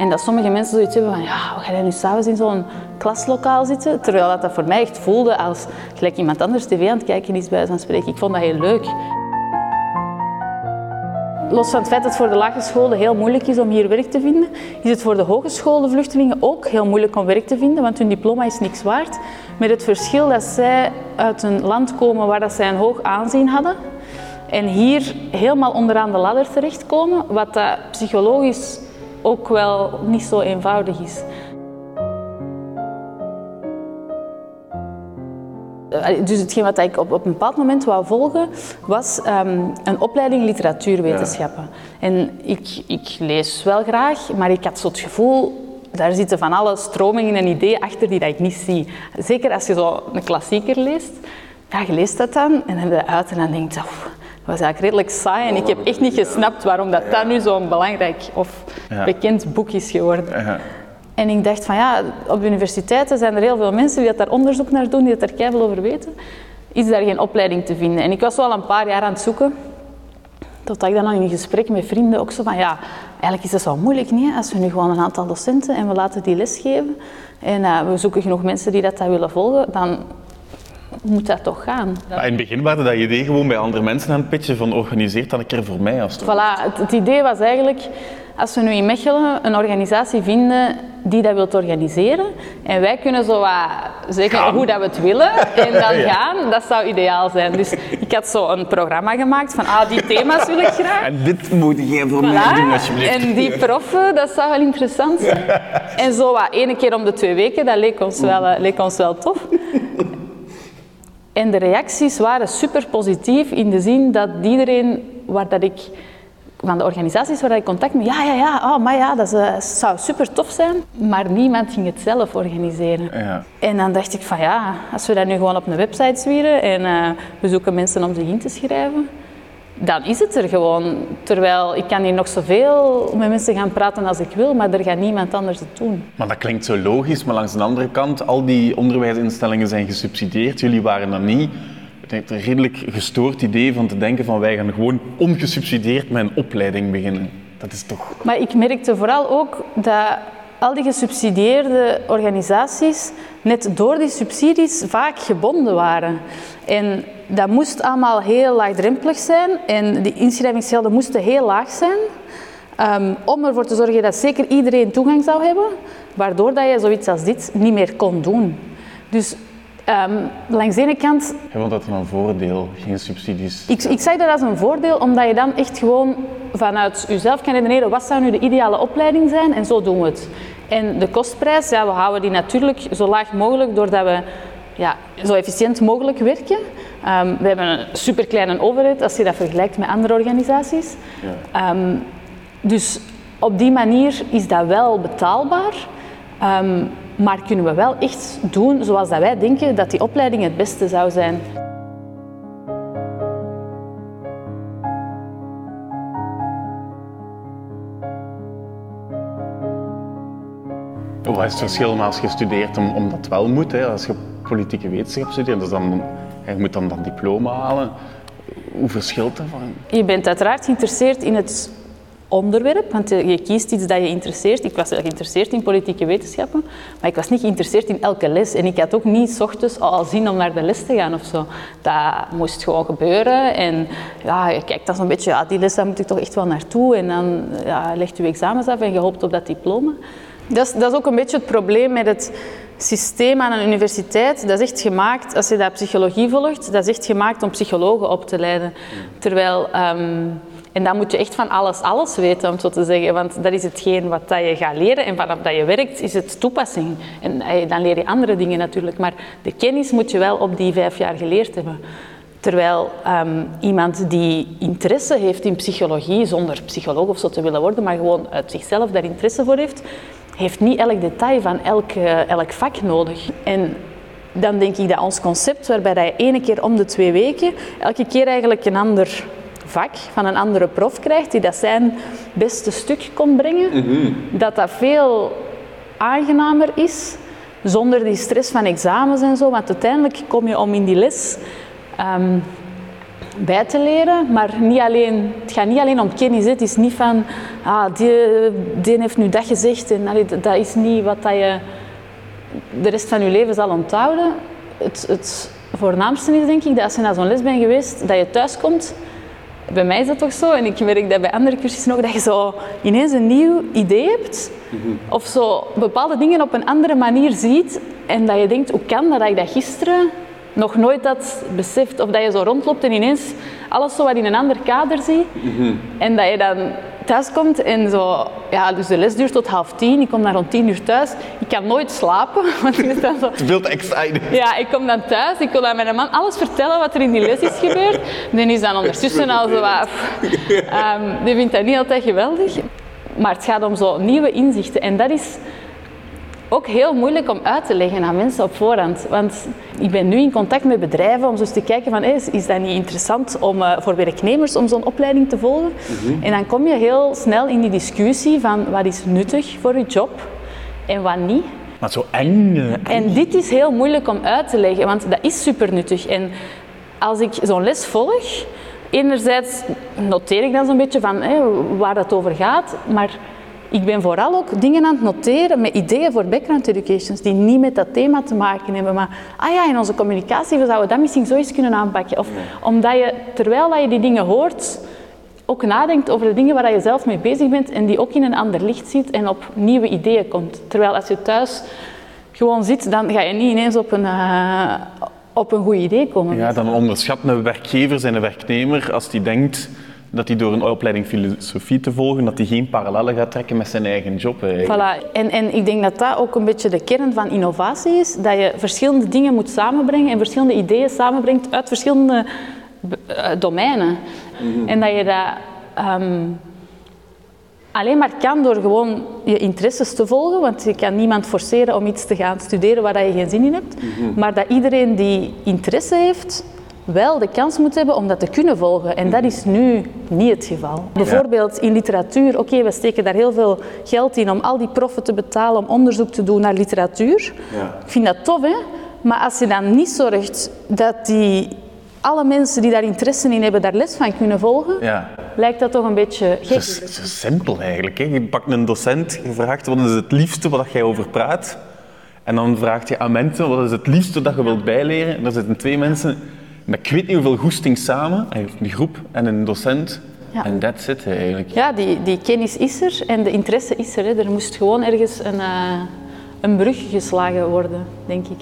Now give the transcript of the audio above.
En dat sommige mensen zoiets hebben van, ja, we gaan nu s'avonds in zo'n klaslokaal zitten? Terwijl dat, dat voor mij echt voelde als gelijk iemand anders tv aan het kijken is bij van spreken. Ik vond dat heel leuk. Los van het feit dat het voor de lagere scholen heel moeilijk is om hier werk te vinden, is het voor de hogescholen vluchtelingen ook heel moeilijk om werk te vinden, want hun diploma is niks waard. Met het verschil dat zij uit een land komen waar dat zij een hoog aanzien hadden en hier helemaal onderaan de ladder terechtkomen, wat dat psychologisch ook wel niet zo eenvoudig is. Dus hetgeen wat ik op, op een bepaald moment wou volgen, was um, een opleiding literatuurwetenschappen. Ja. En ik, ik lees wel graag, maar ik had zo het gevoel, daar zitten van alle stromingen en ideeën achter die dat ik niet zie. Zeker als je zo een klassieker leest, ja, je leest dat dan en dan ben je uit en dan denk je, dat was eigenlijk redelijk saai en ik heb echt niet gesnapt waarom dat, dat nu zo'n belangrijk of bekend boek is geworden. En ik dacht van ja, op universiteiten zijn er heel veel mensen die dat daar onderzoek naar doen, die dat er keihard over weten. Is daar geen opleiding te vinden? En ik was wel een paar jaar aan het zoeken. Totdat ik dan nog in gesprek met vrienden ook zo van ja, eigenlijk is dat zo moeilijk niet, als we nu gewoon een aantal docenten en we laten die lesgeven en uh, we zoeken genoeg mensen die dat, dat willen volgen, dan moet dat toch gaan. Maar in het begin waren dat idee gewoon bij andere mensen aan het pitchen van organiseer dat een keer voor mij. Als voilà, het, het idee was eigenlijk, als we nu in Mechelen een organisatie vinden die dat wilt organiseren en wij kunnen zo wat zeggen hoe dat we het willen en dan gaan, dat zou ideaal zijn. Dus ik had zo een programma gemaakt van ah, die thema's wil ik graag. En dit moet je voor voilà. mij doen alsjeblieft. En die proffen, dat zou wel interessant zijn. En zo wat één keer om de twee weken, dat leek ons wel, eh, leek ons wel tof. En de reacties waren super positief in de zin dat iedereen waar dat ik van de organisaties waar ik contact mee, ja, ja, ja, oh, maar ja, dat uh, zou super tof zijn. Maar niemand ging het zelf organiseren. Ja. En dan dacht ik van ja, als we dat nu gewoon op een website zwieren en uh, we zoeken mensen om zich in te schrijven, dan is het er gewoon. Terwijl ik kan hier nog zoveel met mensen gaan praten als ik wil, maar er gaat niemand anders het doen. Maar dat klinkt zo logisch, maar langs de andere kant, al die onderwijsinstellingen zijn gesubsidieerd. Jullie waren dat niet. Het een redelijk gestoord idee van te denken van wij gaan gewoon ongesubsidieerd met een opleiding beginnen. Dat is toch... Maar ik merkte vooral ook dat al die gesubsidieerde organisaties net door die subsidies vaak gebonden waren. En dat moest allemaal heel laagdrempelig zijn en de inschrijvingsgelden moesten heel laag zijn. Um, om ervoor te zorgen dat zeker iedereen toegang zou hebben, waardoor dat je zoiets als dit niet meer kon doen. Dus um, langs de ene kant... Je vond dat een voordeel, geen subsidies? Ik, ik zeg dat als een voordeel, omdat je dan echt gewoon vanuit jezelf kan redeneren, wat zou nu de ideale opleiding zijn en zo doen we het. En de kostprijs, ja, we houden die natuurlijk zo laag mogelijk doordat we ja, zo efficiënt mogelijk werken. Um, we hebben een superkleine overheid als je dat vergelijkt met andere organisaties. Ja. Um, dus op die manier is dat wel betaalbaar. Um, maar kunnen we wel echt doen zoals dat wij denken dat die opleiding het beste zou zijn. Wat is het verschil als je studeert om, om dat wel moet? Hè? Als je politieke wetenschap studeert, dus dan, je moet dan dat diploma halen. Hoe verschilt dat van? Je bent uiteraard geïnteresseerd in het onderwerp, want je kiest iets dat je interesseert. Ik was geïnteresseerd in politieke wetenschappen, maar ik was niet geïnteresseerd in elke les. En ik had ook niet s ochtends al zin om naar de les te gaan of zo. Dat moest gewoon gebeuren. En ja, je kijkt dan zo'n beetje, ja, die les daar moet ik toch echt wel naartoe. En dan ja, legt je examens af en je hoopt op dat diploma. Dat is, dat is ook een beetje het probleem met het systeem aan een universiteit. Dat is echt gemaakt, als je dat psychologie volgt, dat is echt gemaakt om psychologen op te leiden. Terwijl... Um, en dan moet je echt van alles, alles weten, om zo te zeggen. Want dat is hetgeen wat dat je gaat leren. En vanaf dat je werkt, is het toepassing. En eh, dan leer je andere dingen natuurlijk. Maar de kennis moet je wel op die vijf jaar geleerd hebben. Terwijl um, iemand die interesse heeft in psychologie, zonder psycholoog of zo te willen worden, maar gewoon uit zichzelf daar interesse voor heeft, heeft niet elk detail van elk, elk vak nodig. En dan denk ik dat ons concept, waarbij je ene keer om de twee weken, elke keer eigenlijk een ander vak van een andere prof krijgt, die dat zijn beste stuk kon brengen, mhm. dat dat veel aangenamer is, zonder die stress van examens en zo. Want uiteindelijk kom je om in die les um, bij te leren, maar niet alleen, het gaat niet alleen om kennis. Het is niet van, ah, die, die heeft nu dat gezegd en allee, dat is niet wat dat je de rest van je leven zal onthouden. Het, het voornaamste is denk ik dat als je naar zo'n les bent geweest, dat je thuis komt. Bij mij is dat toch zo, en ik merk dat bij andere cursussen ook, dat je zo ineens een nieuw idee hebt. Of zo bepaalde dingen op een andere manier ziet en dat je denkt, hoe kan dat dat ik dat gisteren nog nooit had beseft. Of dat je zo rondloopt en ineens alles zo wat in een ander kader ziet. En dat je dan thuis komt en zo... Ja, dus de les duurt tot half tien. Ik kom dan rond tien uur thuis. Ik kan nooit slapen. Want ik is dan zo... Excited. Ja, ik kom dan thuis. Ik wil aan mijn man alles vertellen wat er in die les is gebeurd. Die is dan ondertussen al zo wat... Um, die vindt dat niet altijd geweldig. Maar het gaat om zo nieuwe inzichten. En dat is ook heel moeilijk om uit te leggen aan mensen op voorhand. Want ik ben nu in contact met bedrijven om zo eens te kijken van is, is dat niet interessant om, uh, voor werknemers om zo'n opleiding te volgen? Mhm. En dan kom je heel snel in die discussie van wat is nuttig voor je job en wat niet. Maar zo eng. En dit is heel moeilijk om uit te leggen, want dat is super nuttig. En als ik zo'n les volg, enerzijds noteer ik dan zo'n beetje van hé, waar dat over gaat, maar ik ben vooral ook dingen aan het noteren met ideeën voor background educations die niet met dat thema te maken hebben. Maar, ah ja, in onze communicatie we zouden dat misschien zo eens kunnen aanpakken. Of omdat je, terwijl dat je die dingen hoort, ook nadenkt over de dingen waar je zelf mee bezig bent en die ook in een ander licht ziet en op nieuwe ideeën komt. Terwijl als je thuis gewoon zit, dan ga je niet ineens op een, uh, op een goed idee komen. Ja, dan onderschat een werkgever zijn werknemer als die denkt dat hij door een opleiding filosofie te volgen, dat hij geen parallellen gaat trekken met zijn eigen job. Voilà. En, en ik denk dat dat ook een beetje de kern van innovatie is, dat je verschillende dingen moet samenbrengen en verschillende ideeën samenbrengt uit verschillende eh, domeinen. Mhm. En dat je dat ehm, alleen maar kan door gewoon je interesses te volgen, want je kan niemand forceren om iets te gaan studeren waar je geen zin in hebt, mhm. maar dat iedereen die interesse heeft, wel de kans moet hebben om dat te kunnen volgen. En dat is nu niet het geval. Bijvoorbeeld in literatuur, oké, we steken daar heel veel geld in om al die proffen te betalen om onderzoek te doen naar literatuur. Ja. Ik vind dat tof, hè? Maar als je dan niet zorgt dat die, alle mensen die daar interesse in hebben, daar les van kunnen volgen, ja. lijkt dat toch een beetje gek. Het is, simpel eigenlijk. Hè? Je pakt een docent, je vraagt wat is het liefste wat jij over praat. En dan vraagt je aan mensen wat is het liefste dat je wilt bijleren. En er zitten twee mensen met ik weet niet hoeveel goesting samen, een groep en een docent. En dat zit eigenlijk. Ja, die, die kennis is er en de interesse is er. Hè. Er moest gewoon ergens een, uh, een brug geslagen worden, denk ik.